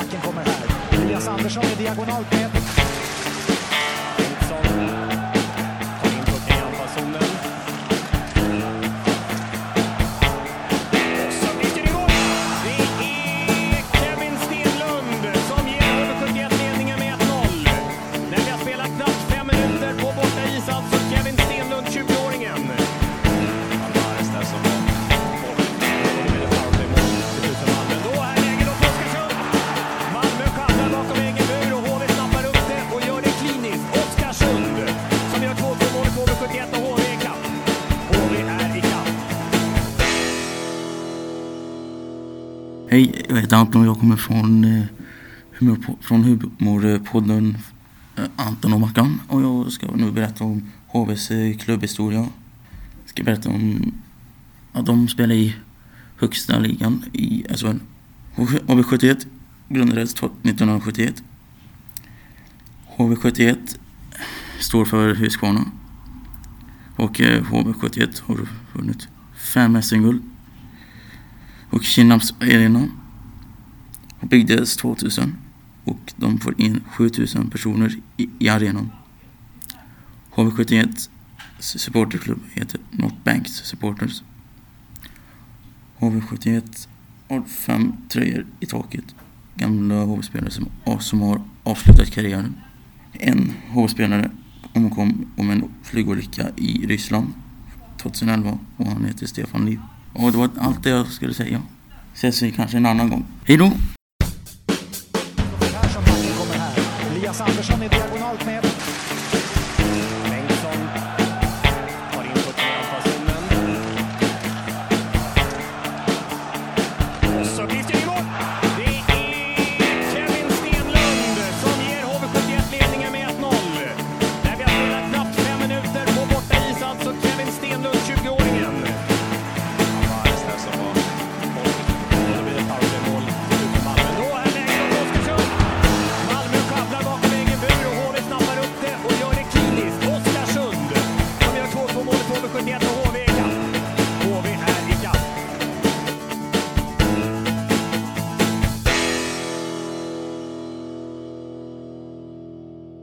backen kommer här. Elias Andersson är diagonalt med... ett. Hej, jag heter Anton och jag kommer från, eh, humor, från humorpodden eh, Anton och Mackan. Och jag ska nu berätta om HVs eh, klubbhistoria. Jag ska berätta om att de spelar i högsta ligan i SHL. HV71 grundades 1971. HV71 står för Husqvarna. Och eh, HV71 har vunnit fem SM-guld och Kinnarps arena byggdes 2000 och de får in 7000 personer i, i arenan. HV71 supporterklubb heter North Banks Supporters. HV71 har fem tröjor i taket. Gamla HV-spelare som, som har avslutat karriären. En HV-spelare omkom om en flygolycka i Ryssland 2011 och han heter Stefan Liv. Och det var allt det jag skulle säga. Ses vi kanske en annan gång. Hej då! Persson kommer här. Elias Andersson i diagonalt med.